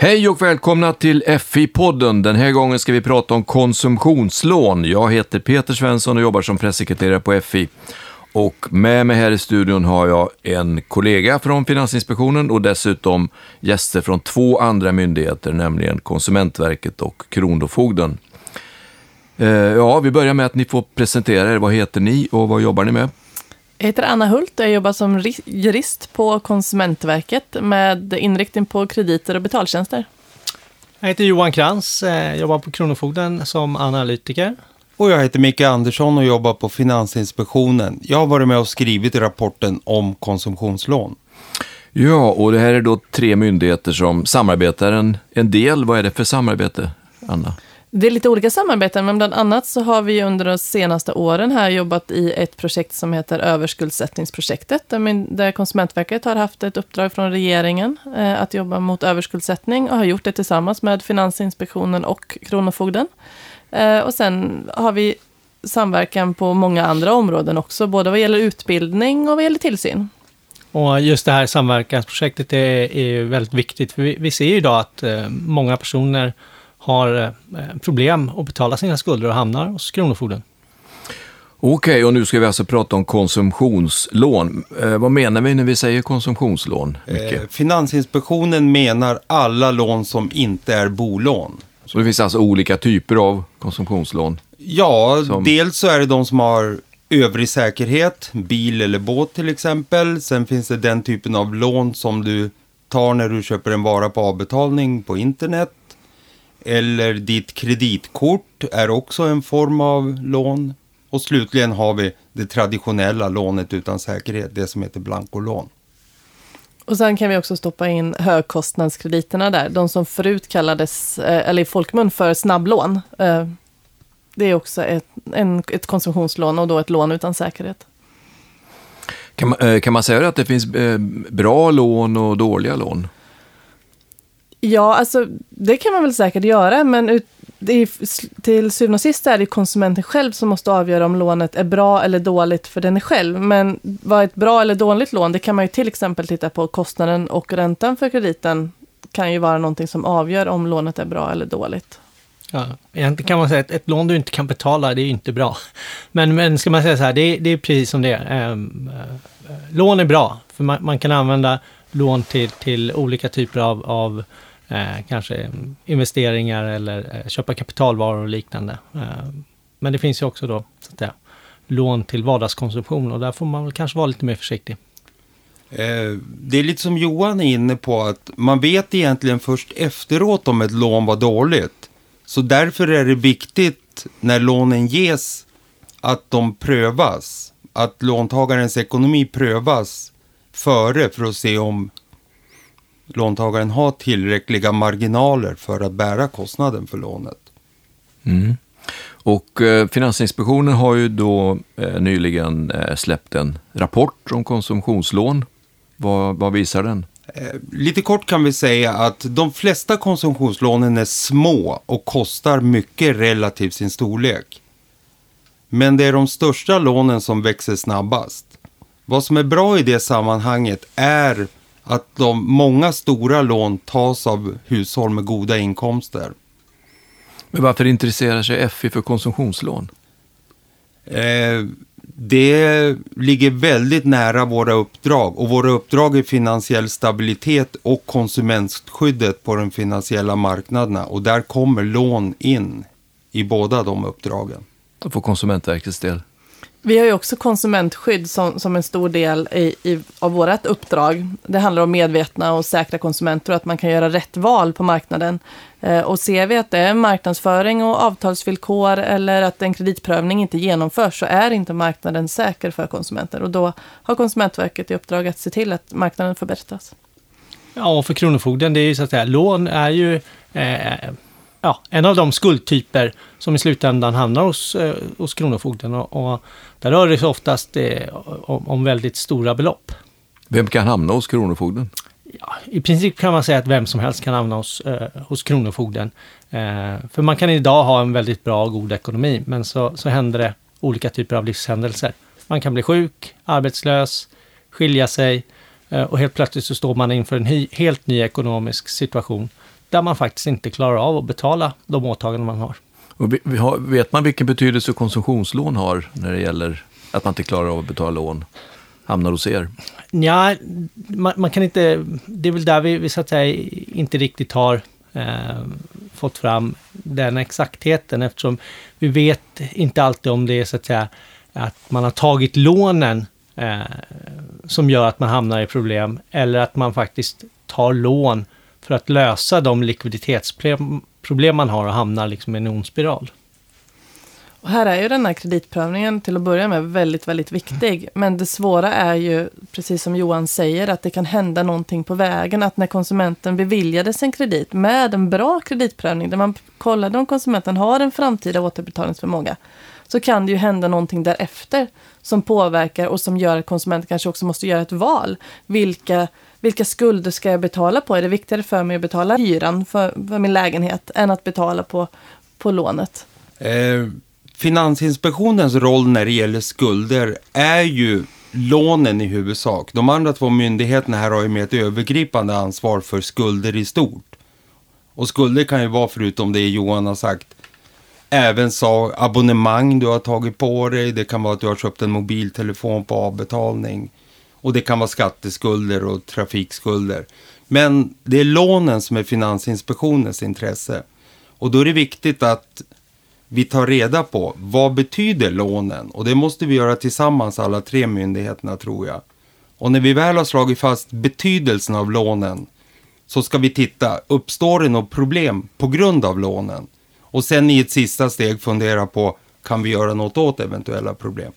Hej och välkomna till FI-podden. Den här gången ska vi prata om konsumtionslån. Jag heter Peter Svensson och jobbar som pressekreterare på FI. Och med mig här i studion har jag en kollega från Finansinspektionen och dessutom gäster från två andra myndigheter, nämligen Konsumentverket och Kronofogden. Eh, ja, vi börjar med att ni får presentera er. Vad heter ni och vad jobbar ni med? Jag heter Anna Hult och jag jobbar som ri- jurist på Konsumentverket med inriktning på krediter och betaltjänster. Jag heter Johan Krantz, eh, jobbar på Kronofogden som analytiker. Och jag heter Micke Andersson och jobbar på Finansinspektionen. Jag har varit med och skrivit rapporten om konsumtionslån. Ja, och det här är då tre myndigheter som samarbetar en, en del. Vad är det för samarbete, Anna? Det är lite olika samarbeten, men bland annat så har vi under de senaste åren här jobbat i ett projekt som heter överskuldsättningsprojektet, där, Konsumentverket har haft ett uppdrag från regeringen eh, att jobba mot överskuldsättning och har gjort det tillsammans med Finansinspektionen och Kronofogden. Eh, och sen har vi samverkan på många andra områden också, både vad gäller utbildning och vad gäller tillsyn. Och just det här samverkansprojektet är, är ju väldigt viktigt, för vi, vi ser ju idag att eh, många personer har eh, problem att betala sina skulder och hamnar hos Kronofogden. Okej, och nu ska vi alltså prata om konsumtionslån. Eh, vad menar vi när vi säger konsumtionslån? Micke? Eh, Finansinspektionen menar alla lån som inte är bolån. Så det finns alltså olika typer av konsumtionslån. Ja, Som- dels så är det de som har övrig säkerhet, bil eller båt till exempel. Sen finns det den typen av lån som du tar när du köper en vara på avbetalning på internet. Eller ditt kreditkort är också en form av lån. Och slutligen har vi det traditionella lånet utan säkerhet, det som heter blankolån. Och sen kan vi också stoppa in högkostnadskrediterna där. De som förut kallades, eh, eller i folkmun, för snabblån. Eh, Det är också ett, en, ett konsumtionslån och då ett lån utan säkerhet. Kan man, eh, kan man säga att det finns bra lån och dåliga lån? Ja, alltså det kan man väl säkert göra, men ut, det är, till syvende och sist är det konsumenten själv som måste avgöra om lånet är bra eller dåligt för den själv. Men vad är ett bra eller dåligt lån? Det kan man ju till exempel titta på kostnaden och räntan för krediten kan ju vara någonting som avgör om lånet är bra eller dåligt. Ja, egentligen kan man säga att ett lån du inte kan betala, det är ju inte bra. Men, men ska man säga så här, det, är- det är precis som det är. Ehm, eh, lån är bra, för man, man kan använda lån till, till olika typer av, av eh, kanske investeringar eller eh, köpa kapitalvaror och liknande. Eh, men det finns ju också då, så att säga, lån till vardagskonsumtion och där får man väl kanske vara lite mer försiktig. Eh, Det är lite som Johan är inne på att man vet egentligen först efteråt om ett lån var dåligt. Så därför är det viktigt när lånen ges att de prövas. Att låntagarens ekonomi prövas före för att se om låntagaren har tillräckliga marginaler för att bära kostnaden för lånet. Mm. Och eh, Finansinspektionen har ju då eh, nyligen eh, släppt en rapport om konsumtionslån. Vad, vad visar den? Lite kort kan vi säga att de flesta konsumtionslånen är små och kostar mycket relativt sin storlek. Men det är de största lånen som växer snabbast. Vad som är bra i det sammanhanget är att de många stora lån tas av hushåll med goda inkomster. Men varför intresserar sig FI för konsumtionslån? Eh, det ligger väldigt nära våra uppdrag och våra uppdrag är finansiell stabilitet och konsumentskyddet på de finansiella marknaderna och där kommer lån in i båda de uppdragen. För Konsumentverkets del? Vi har ju också konsumentskydd som, som en stor del i, i, av vårt uppdrag. Det handlar om medvetna och säkra konsumenter och att man kan göra rätt val på marknaden. Eh, och ser vi att det är marknadsföring och avtalsvillkor eller att en kreditprövning inte genomförs så är inte marknaden säker för konsumenter. Och då har Konsumentverket i uppdrag att se till att marknaden förbättras. Ja, och för Kronofogden, det är ju så att säga, lån är ju eh, ja, en av de skuldtyper som i slutändan hamnar hos, eh, hos Kronofogden. Och, och där rör det sig oftast eh, om, om väldigt stora belopp. Vem kan hamna hos Kronofogden? Ja, I princip kan man säga att vem som helst kan hamna hos, eh, hos Kronofogden. Eh, för man kan idag ha en väldigt bra och god ekonomi, men så, så händer det olika typer av livshändelser. Man kan bli sjuk, arbetslös, skilja sig eh, och helt plötsligt så står man inför en helt ny ekonomisk situation där man faktiskt inte klarar av att betala de åtaganden man har. Har, vet man vilken betydelse konsumtionslån har när det gäller att man inte klarar av att betala lån? Hamnar hos er? Ja, man, man kan inte... Det är väl där vi, vi så att säga inte riktigt har eh, fått fram den exaktheten eftersom vi vet inte alltid om det är så att säga att man har tagit lånen eh, som gör att man hamnar i problem eller att man faktiskt tar lån för att lösa de likviditetsproblem man har och hamnar liksom i en ond spiral. Och här är ju den här kreditprövningen till att börja med väldigt, väldigt viktig. Men det svåra är ju, precis som Johan säger, att det kan hända någonting på vägen. Att när konsumenten beviljades en kredit med en bra kreditprövning, där man kollade om konsumenten har en framtida återbetalningsförmåga, så kan det ju hända någonting därefter som påverkar och som gör att konsumenten kanske också måste göra ett val. Vilka, vilka skulder ska jag betala på? Är det viktigare för mig att betala hyran för, för min lägenhet än att betala på, på lånet? Eh, Finansinspektionens roll när det gäller skulder är ju lånen i huvudsak. De andra två myndigheterna här har ju med ett övergripande ansvar för skulder i stort. Och skulder kan ju vara, förutom det Johan har sagt, även så abonnemang du har tagit på dig. Det kan vara att du har köpt en mobiltelefon på avbetalning. Och det kan vara skatteskulder och trafikskulder. Men det är lånen som är Finansinspektionens intresse. Och då är det viktigt att vi tar reda på vad betyder lånen och det måste vi göra tillsammans alla tre myndigheterna tror jag. Och när vi väl har slagit fast betydelsen av lånen så ska vi titta, uppstår det något problem på grund av lånen? Och sen i ett sista steg fundera på, kan vi göra något åt eventuella problem?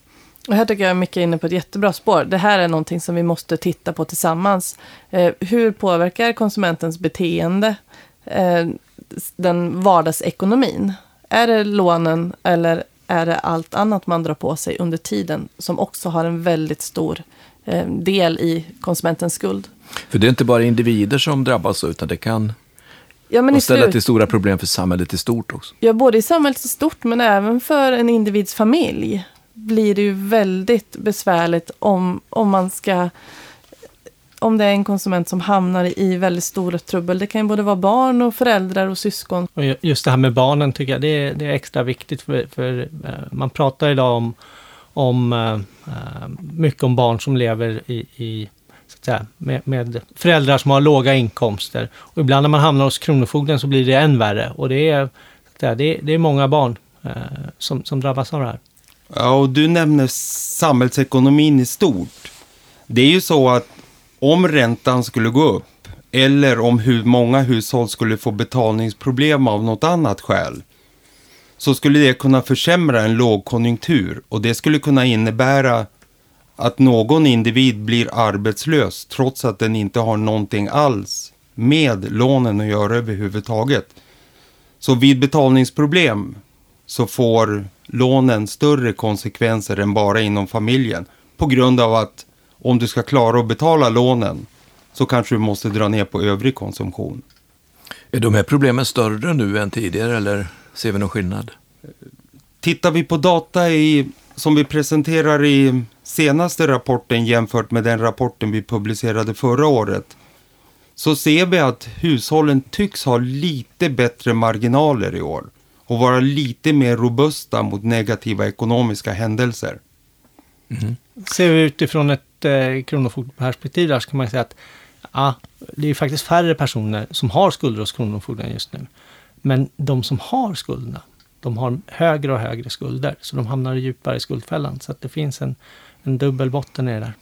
Och här tycker jag Micke är inne på ett jättebra spår. Det här är någonting som vi måste titta på tillsammans. Eh, hur påverkar konsumentens beteende eh, den vardagsekonomin? Är det lånen eller är det allt annat man drar på sig under tiden som också har en väldigt stor eh, del i konsumentens skuld? För det är inte bara individer som drabbas utan det kan ja, men ställa slut... till stora problem för samhället i stort också. Ja, både i samhället i stort men även för en individs familj blir det ju väldigt besvärligt om, om man ska om det är en konsument som hamnar i väldigt stora trubbel. Det kan ju både vara barn och föräldrar och syskon. Och just det här med barnen tycker jag det är, det är extra viktigt för, för eh, man pratar idag om, om uh, mycket om barn som lever i, i så att säga, med, med, föräldrar som har låga inkomster. Och ibland när man hamnar hos Kronofogden så blir det än värre. Och det är, det är, det är många barn uh, som, som drabbas av det här. Ja, och du nämner samhällsekonomin i stort. Det är ju så att om räntan skulle gå upp eller om hur många hushåll skulle få betalningsproblem av något annat skäl så skulle det kunna försämra en lågkonjunktur och det skulle kunna innebära att någon individ blir arbetslös trots att den inte har någonting alls med lånen att göra överhuvudtaget. Så vid betalningsproblem så får lånen större konsekvenser än bara inom familjen på grund av att om du ska klara att betala lånen så kanske du måste dra ner på övrig konsumtion. Är de här problemen större nu än tidigare eller ser vi någon skillnad? Tittar vi på data i, som vi presenterar i senaste rapporten jämfört med den rapporten vi publicerade förra året så ser vi att hushållen tycks ha lite bättre marginaler i år och vara lite mer robusta mot negativa ekonomiska händelser. Mm. Ser vi utifrån ett eh, kronofogdeperspektiv där så kan man säga att ja, det är faktiskt färre personer som har skulder hos Kronofogden just nu. Men de som har skulderna, de har högre och högre skulder. Så de hamnar djupare i skuldfällan. Så att det finns en, en dubbel botten i det där.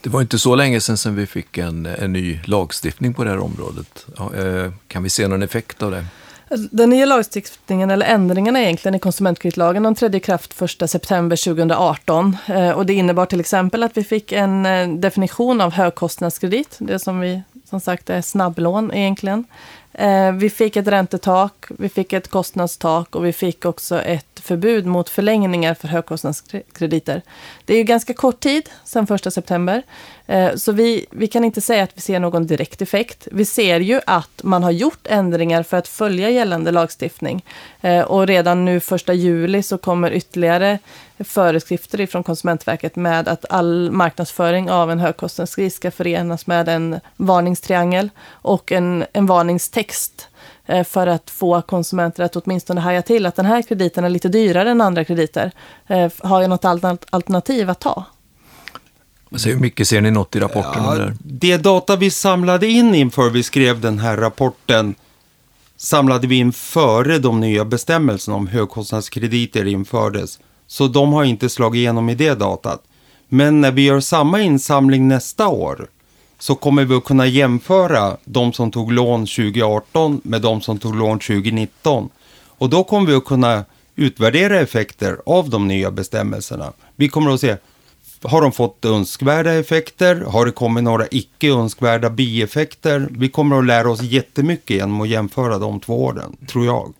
Det var inte så länge sedan som vi fick en, en ny lagstiftning på det här området. Ja, eh, kan vi se någon effekt av det? Den nya lagstiftningen, eller ändringarna egentligen i konsumentkreditlagen, de trädde i kraft 1 september 2018. Eh, och det innebar till exempel att vi fick en eh, definition av högkostnadskredit, det som vi som sagt är snabblån egentligen. Eh, vi fick ett räntetak, vi fick ett kostnadstak och vi fick också ett förbud mot förlängningar för högkostnadskrediter. Det är ju ganska kort tid, sedan 1 september. Eh, så vi, vi kan inte säga att vi ser någon direkt effekt. Vi ser ju att man har gjort ändringar för att följa gällande lagstiftning. Eh, och redan nu 1 juli så kommer ytterligare föreskrifter från Konsumentverket med att all marknadsföring av en högkostnadskris ska förenas med en varningstriangel och en, en varningstext för att få konsumenter att åtminstone haja till att den här krediten är lite dyrare än andra krediter. Har jag något alternativ att ta? Hur mycket ser ni något i rapporten? Ja, där? Det data vi samlade in inför vi skrev den här rapporten samlade vi in före de nya bestämmelserna om högkostnadskrediter infördes. Så de har inte slagit igenom i det datat. Men när vi gör samma insamling nästa år så kommer vi att kunna jämföra de som tog lån 2018 med de som tog lån 2019. Och då kommer vi att kunna utvärdera effekter av de nya bestämmelserna. Vi kommer att se har de fått önskvärda effekter? Har det kommit några icke önskvärda bieffekter? Vi kommer att lära oss jättemycket genom att jämföra de två åren, tror jag.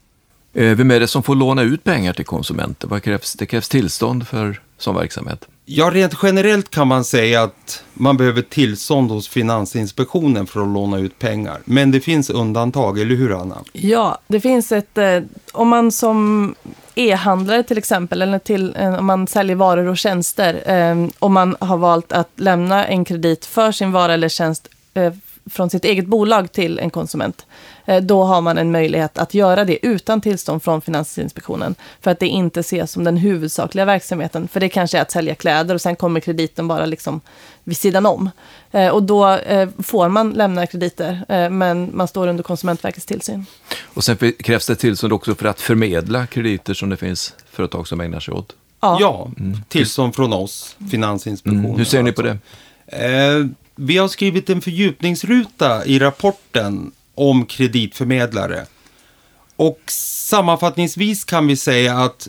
Eh, vem är det som får låna ut pengar till konsumenter? Vad krävs? Det krävs tillstånd för sån verksamhet? Ja, rent generellt kan man säga att man behöver tillstånd hos Finansinspektionen för att låna ut pengar. Men det finns undantag, eller hur Anna? Ja, det finns ett... Eh, om man som e-handlare till exempel, eller till, eh, om man säljer varor och tjänster, eh, om man har valt att lämna en kredit för sin vara eller tjänst eh, från sitt eget bolag till en konsument, eh, då har man en möjlighet att göra det utan tillstånd från Finansinspektionen. För att det inte ses som den huvudsakliga verksamheten. För det kanske är att sälja kläder och sen kommer krediten bara liksom vid sidan om. Eh, och då eh, får man lämna krediter, men man står under Konsumentverkets tillsyn. Och sen krävs det tillstånd också för att förmedla krediter som det finns företag som ägnar sig åt? Ja, ja tillstånd från oss, Finansinspektionen. Mm. Hur ser ni på det? Vi har skrivit en fördjupningsruta i rapporten om kreditförmedlare. Och sammanfattningsvis kan vi säga att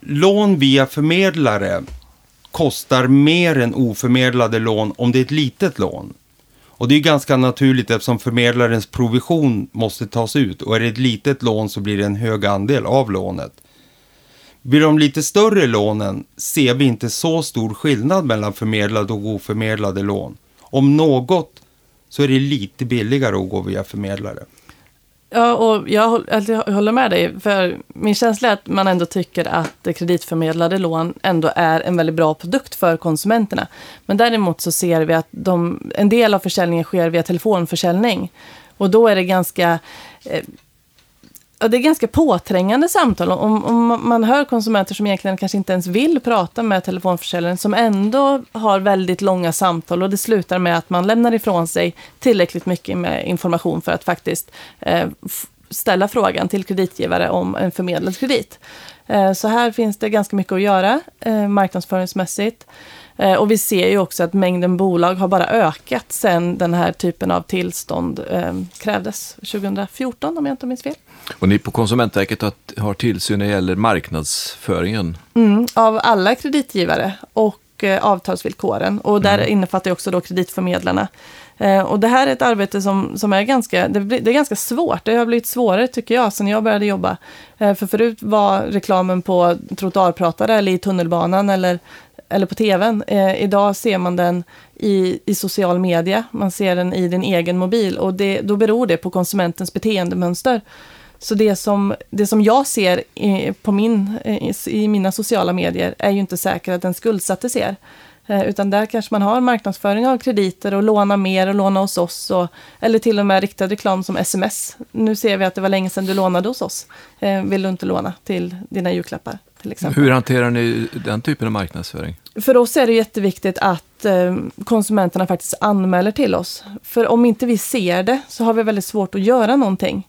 lån via förmedlare kostar mer än oförmedlade lån om det är ett litet lån. Och det är ganska naturligt eftersom förmedlarens provision måste tas ut och är det ett litet lån så blir det en hög andel av lånet. Vid de lite större lånen ser vi inte så stor skillnad mellan förmedlade och oförmedlade lån om något så är det lite billigare att gå via förmedlare. Ja, och jag, alltså, jag håller med dig. För min känsla är att man ändå tycker att kreditförmedlade lån ändå är en väldigt bra produkt för konsumenterna. Men däremot så ser vi att de, en del av försäljningen sker via telefonförsäljning. Och då är det ganska eh, Ja, det är ganska påträngande samtal. Om, om, man hör konsumenter som egentligen kanske inte ens vill prata med telefonförsäljaren, som ändå har väldigt långa samtal och det slutar med att man lämnar ifrån sig tillräckligt mycket med information för att faktiskt eh, ställa frågan till kreditgivare om en förmedlad kredit. Eh, så här finns det ganska mycket att göra eh, marknadsföringsmässigt. Eh, och vi ser ju också att mängden bolag har bara ökat sedan den här typen av tillstånd eh, krävdes 2014 om jag inte minns fel. Och ni på Konsumentverket har, tillsyn när det gäller marknadsföringen? Mm, av alla kreditgivare och eh, avtalsvillkoren. Och där mm. innefattar också då kreditförmedlarna. Eh, och det här är ett arbete som, som är ganska, det, det, är ganska svårt. Det har blivit svårare tycker jag sen jag började jobba. Eh, för förut var reklamen på trottoarpratare eller i tunnelbanan eller eller på tvn. Eh, idag ser man den i, i social media, man ser den i din egen mobil och det, då beror det på konsumentens beteendemönster. Så det som, det som jag ser i, på min, i, mina sociala medier är ju inte säkert att den skuldsatte ser. Eh, utan där kanske man har marknadsföring av krediter och låna mer och låna hos oss. Och, eller till och med riktad reklam som sms. Nu ser vi att det var länge sedan du lånade hos oss. Eh, vill du inte låna till dina julklappar? Till exempel. Hur hanterar ni den typen av marknadsföring? För oss är det jätteviktigt att eh, konsumenterna faktiskt anmäler till oss. För om inte vi ser det så har vi väldigt svårt att göra någonting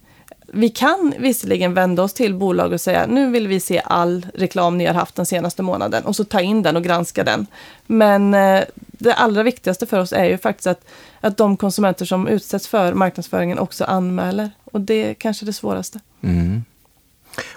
vi kan visserligen vända oss till bolag och säga nu vill vi se all reklam ni har haft den senaste månaden och så ta in den och granska den. Men eh, det allra viktigaste för oss är ju faktiskt att, att de konsumenter som utsätts för marknadsföringen också anmäler. Och det är kanske det svåraste. Mm.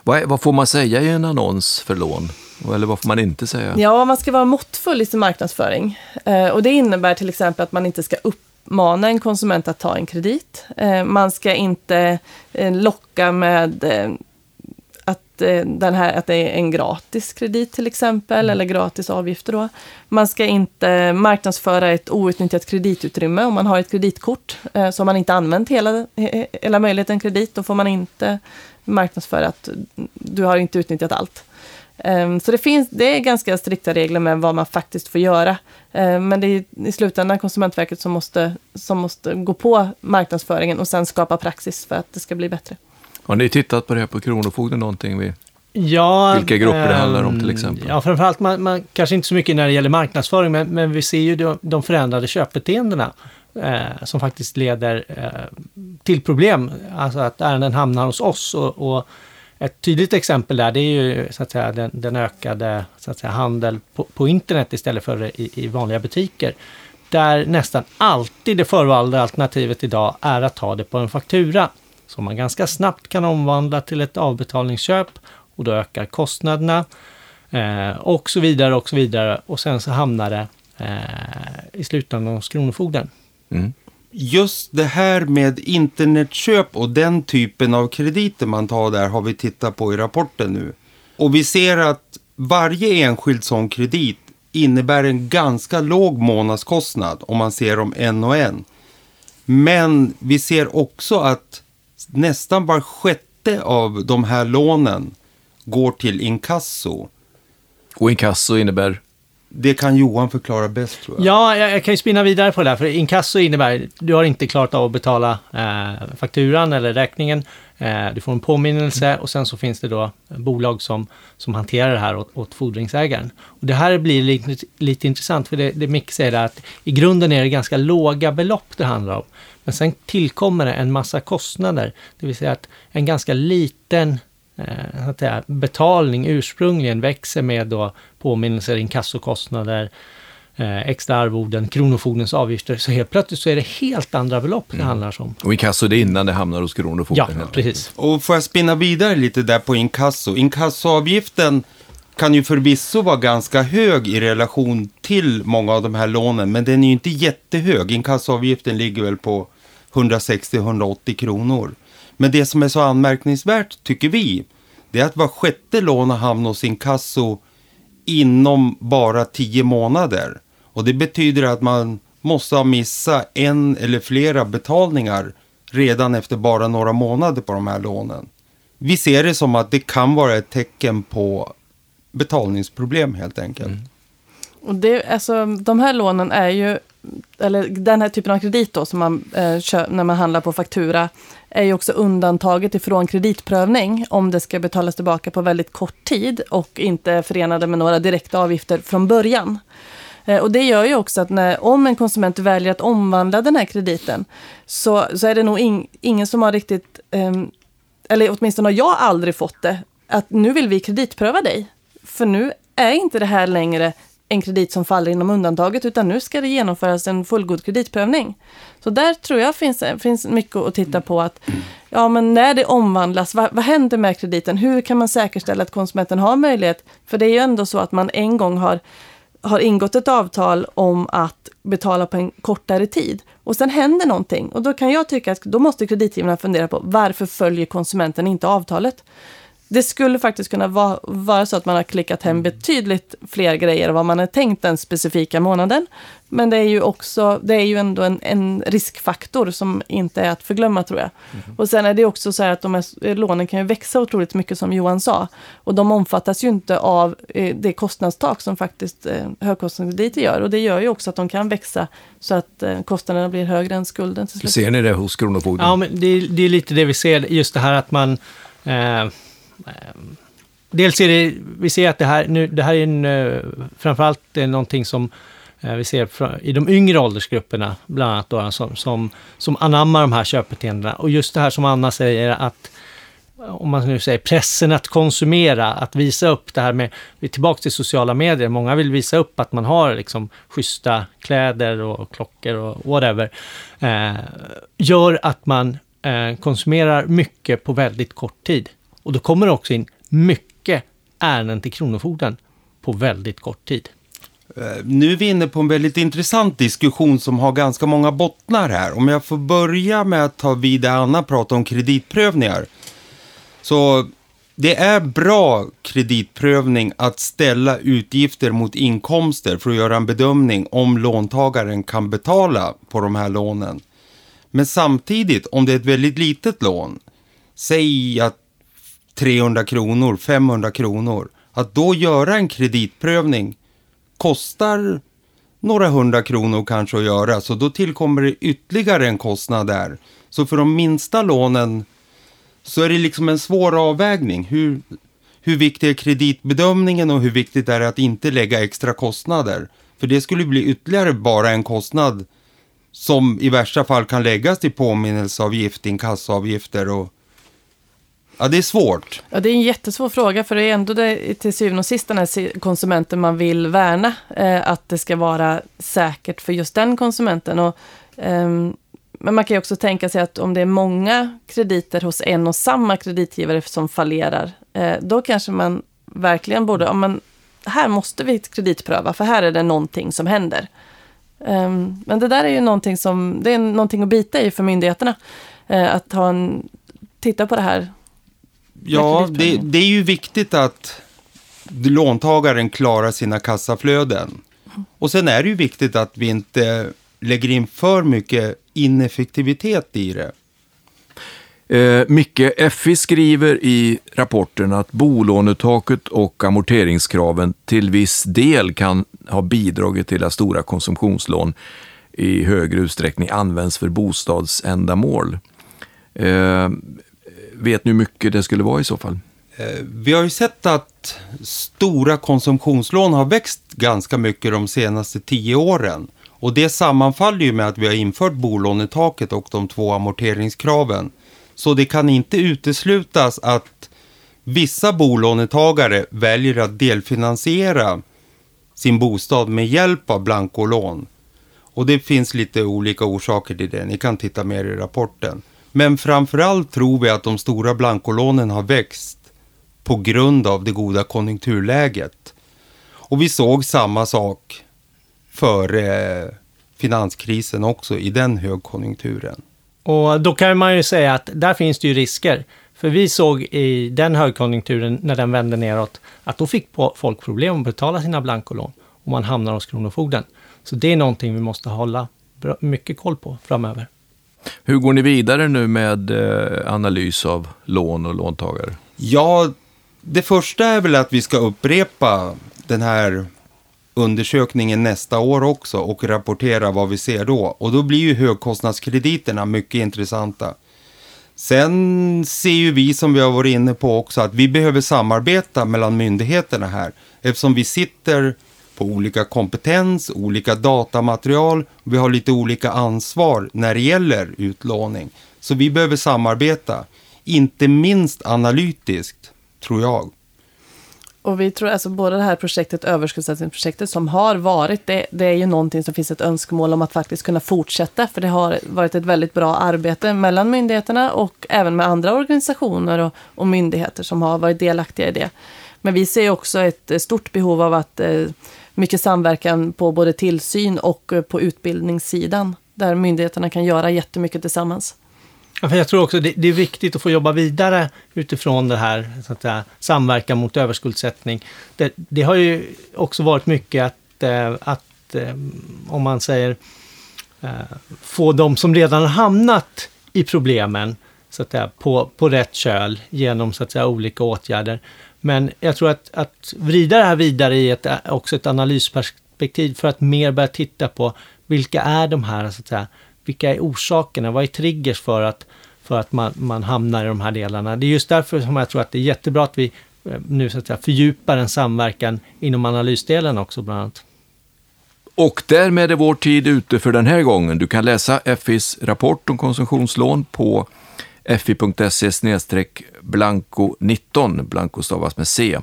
Vad, vad, får man säga i en annons för lån? Eller vad får man inte säga? Ja, man ska vara måttfull i sin marknadsföring. Eh, och det innebär till exempel att man inte ska upp uppmana en konsument att ta en kredit. Eh, man ska inte eh, locka med eh, att, den här, att det är en gratis kredit till exempel, Mm. eller gratis avgifter då. Man ska inte marknadsföra ett outnyttjat kreditutrymme om man har ett kreditkort. Så har man inte använt hela, he- hela möjligheten kredit, då får man inte marknadsföra att du har inte utnyttjat allt. Ehm, Så det, finns, det är ganska strikta regler med vad man faktiskt får göra. Ehm, Men det är i slutändan Konsumentverket som måste, som måste gå på marknadsföringen och sen skapa praxis för att det ska bli bättre. Har ni tittat på det här på Kronofogden någonting? Vi... Ja, Vilka grupper det handlar om ehm, till exempel? Ja, framförallt man, man, kanske inte så mycket när det gäller marknadsföring, men, men vi ser ju de, de förändrade köpbeteendena eh, som faktiskt leder eh, till problem. Alltså att ärenden hamnar hos oss och, och ett tydligt exempel där det är ju så att säga den, den ökade så att säga, handel på, på internet istället för i, i vanliga butiker. Där nästan alltid det förvalda alternativet idag är att ta det på en faktura. Som man ganska snabbt kan omvandla till ett avbetalningsköp och då ökar kostnaderna eh, och så vidare och så vidare. Och sen så hamnar det eh, i slutändan hos Kronofogden. Mm. Just det här med internetköp och den typen av krediter man tar där har vi tittat på i rapporten nu. Och vi ser att varje enskild sån kredit innebär en ganska låg månadskostnad om man ser dem en och en. Men vi ser också att nästan var sjätte av de här lånen går till inkasso. Och inkasso innebär... Det kan Johan förklara bäst tror jag. Ja, jag, jag kan ju spinna vidare på det här, för inkasso innebär du har inte klarat av att betala eh, fakturan eller räkningen. Eh, du får en påminnelse och sen så finns det då bolag som, som hanterar det här åt, åt fordringsägaren. Och det här blir lite, lite intressant, för det, det Micke säger är att i grunden är det ganska låga belopp det handlar om. Men sen tillkommer det en massa kostnader, det vill säga att en ganska liten eh, att säga, betalning ursprungligen växer med då påminnelser, inkassokostnader, eh, extra arvoden, Kronofogdens avgifter. Så helt plötsligt så är det helt andra belopp det handlar om. Och inkasso det är innan det hamnar hos Kronofogden. Ja, precis. Och får jag spinna vidare lite där på inkasso. Inkassoavgiften kan ju förvisso vara ganska hög i relation till många av de här lånen, men den är ju inte jättehög. Inkassoavgiften ligger väl på 160-180 kronor. Men det som är så anmärkningsvärt, tycker vi, det är att var sjätte lån har hamnat hos inkasso inom bara 10 månader. Och det betyder att man måste ha missat en eller flera betalningar redan efter bara några månader på de här lånen. Vi ser det som att det kan vara ett tecken på betalningsproblem helt enkelt. Och det, alltså, de här lånen är ju, eller den här typen av kredit då, som man eh, kö, när man handlar på faktura, är ju också undantaget ifrån kreditprövning om det ska betalas tillbaka på väldigt kort tid och inte är förenade med några direkta avgifter från början. Eh, och det gör ju också att när, om en konsument väljer att omvandla den här krediten så, så är det nog in, ingen som har riktigt, eh, eller åtminstone har jag aldrig fått det, att nu vill vi kreditpröva dig. För nu är inte det här längre en kredit som faller inom undantaget, utan nu ska det genomföras en fullgod kreditprövning. Så där tror jag finns, finns mycket att titta på. att ja, men När det omvandlas, vad, vad händer med krediten? Hur kan man säkerställa att konsumenten har möjlighet? För det är ju ändå så att man en gång har, har ingått ett avtal om att betala på en kortare tid. Och sen händer någonting. Och då kan jag tycka att då måste kreditgivarna fundera på varför följer konsumenten inte avtalet? Det skulle faktiskt kunna vara, vara så att man har klickat hem betydligt fler grejer än vad man har tänkt den specifika månaden. Men det är ju också, det är ju ändå en, en riskfaktor som inte är att förglömma tror jag. Och sen är det också så här att de här lånen kan ju växa otroligt mycket som Johan sa. Och de omfattas ju inte av eh, det kostnadstak som faktiskt eh, högkostnadskrediter gör. Och det gör ju också att de kan växa så att eh, kostnaderna blir högre än skulden till slut. Ser ni det hos Kronofogden? Ja, men det, är- det är lite det vi ser, just det här att man... Eh, dels är det, vi ser att det här, nu, det här är en, eh, framförallt är någonting som eh, vi ser i de yngre åldersgrupperna, bland annat då, som, som, som anammar de här köpbeteendena. Och just det här som Anna säger, att om man nu säger pressen att konsumera, att visa upp det här med, vi är tillbaka till sociala medier, många vill visa upp att man har liksom schyssta kläder och klockor och whatever, eh, gör att man eh, konsumerar mycket på väldigt kort tid. Och då kommer det också in mycket ärenden till Kronofogden på väldigt kort tid. Eh, nu är vi inne på en väldigt intressant diskussion som har ganska många bottnar här. Om jag får börja med att ta vid där Anna pratade om kreditprövningar. Så det är bra kreditprövning att ställa utgifter mot inkomster för att göra en bedömning om låntagaren kan betala på de här lånen. Men samtidigt, om det är ett väldigt litet lån, säg att 300 kronor, 500 kronor, att då göra en kreditprövning kostar några hundra kronor kanske att göra, så då tillkommer det ytterligare en kostnad där. Så för de minsta lånen så är det liksom en svår avvägning. Hur, hur viktig är kreditbedömningen och hur viktigt är det att inte lägga extra kostnader? För det skulle bli ytterligare bara en kostnad som i värsta fall kan läggas till påminnelseavgift, inkassoavgifter och Ja, det är svårt. Ja, det är en jättesvår fråga, för det är ändå det, till syvende och sist den här konsumenten man vill värna. Eh, att det ska vara säkert för just den konsumenten. Och, eh, men man kan ju också tänka sig att om det är många krediter hos en och samma kreditgivare som fallerar, eh, då kanske man verkligen borde, ja, men här måste vi kreditpröva, för här är det någonting som händer. Ehm, men det där är ju någonting som, det är någonting att bita i för myndigheterna. Eh, att ha en, titta på det här. Ja, det, det, är ju viktigt att låntagaren klarar sina kassaflöden. Och sen är det ju viktigt att vi inte lägger in för mycket ineffektivitet i det. Eh, Micke, FI skriver i rapporten att bolånetaket och amorteringskraven till viss del kan ha bidragit till att stora konsumtionslån i högre utsträckning används för bostadsändamål. Eh, vet ni hur mycket det skulle vara i så fall? Eh, vi har ju sett att stora konsumtionslån har växt ganska mycket de senaste tio åren. Och det sammanfaller ju med att vi har infört bolånetaket och de två amorteringskraven. Så det kan inte uteslutas att vissa bolånetagare väljer att delfinansiera sin bostad med hjälp av blankolån. Och det finns lite olika orsaker till det. Ni kan titta mer i rapporten. Men framförallt tror vi att de stora blankolånen har växt på grund av det goda konjunkturläget. Och vi såg samma sak före finanskrisen också i den högkonjunkturen. Och då kan man ju säga att där finns det ju risker. För vi såg i den högkonjunkturen, när den vände neråt, att då fick folk problem att betala sina blankolån och man hamnar hos Kronofogden. Så det är någonting vi måste hålla mycket koll på framöver. Hur går ni vidare nu med eh, analys av lån och låntagare? Ja, det första är väl att vi ska upprepa den här undersökningen nästa år också och rapportera vad vi ser då. Och då blir ju högkostnadskrediterna mycket intressanta. Sen ser ju vi som vi har varit inne på också att vi behöver samarbeta mellan myndigheterna här. Eftersom vi sitter på olika kompetens, olika datamaterial. Vi har lite olika ansvar när det gäller utlåning. Så vi behöver samarbeta. Inte minst analytiskt, tror jag. Och vi tror alltså både det här projektet, överskuldsättningsprojektet som har varit, det, det, är ju någonting som finns ett önskemål om att faktiskt kunna fortsätta. För det har varit ett väldigt bra arbete mellan myndigheterna och även med andra organisationer och, och myndigheter som har varit delaktiga i det. Men vi ser också ett stort behov av att eh, mycket samverkan på både tillsyn och eh, på utbildningssidan. Där myndigheterna kan göra jättemycket tillsammans. Jag tror också det, det är viktigt att få jobba vidare utifrån det här, så att säga, samverkan mot överskuldsättning. Det, det har ju också varit mycket att, eh, att eh, om man säger, få de som redan har hamnat i problemen så att säga, på, på rätt köl genom så att säga, olika åtgärder. Men jag tror att, att vrida det här vidare i ett, också ett analysperspektiv för att mer börja titta på vilka är de här så att säga, vilka är orsakerna? Vad är triggers för att, för att man, man hamnar i de här delarna? Det är just därför som jag tror att det är jättebra att vi eh, nu så att säga, fördjupar en samverkan inom analysdelen också bland annat. Och därmed är vår tid ute för den här gången. Du kan läsa FIs rapport om konsumtionslån på fi.se blanco 19, blanco stavas med C.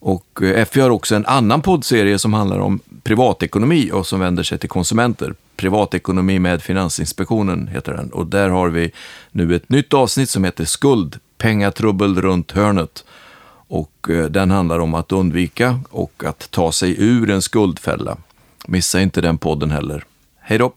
Och eh, FI har också en annan poddserie som handlar om privatekonomi och som vänder sig till konsumenter. Privatekonomi med Finansinspektionen heter den. Och där har vi nu ett nytt avsnitt som heter Skuld, pengatrubbel runt hörnet. Och eh, den handlar om att undvika och att ta sig ur en skuldfälla. Missa inte den podden heller. Hej då!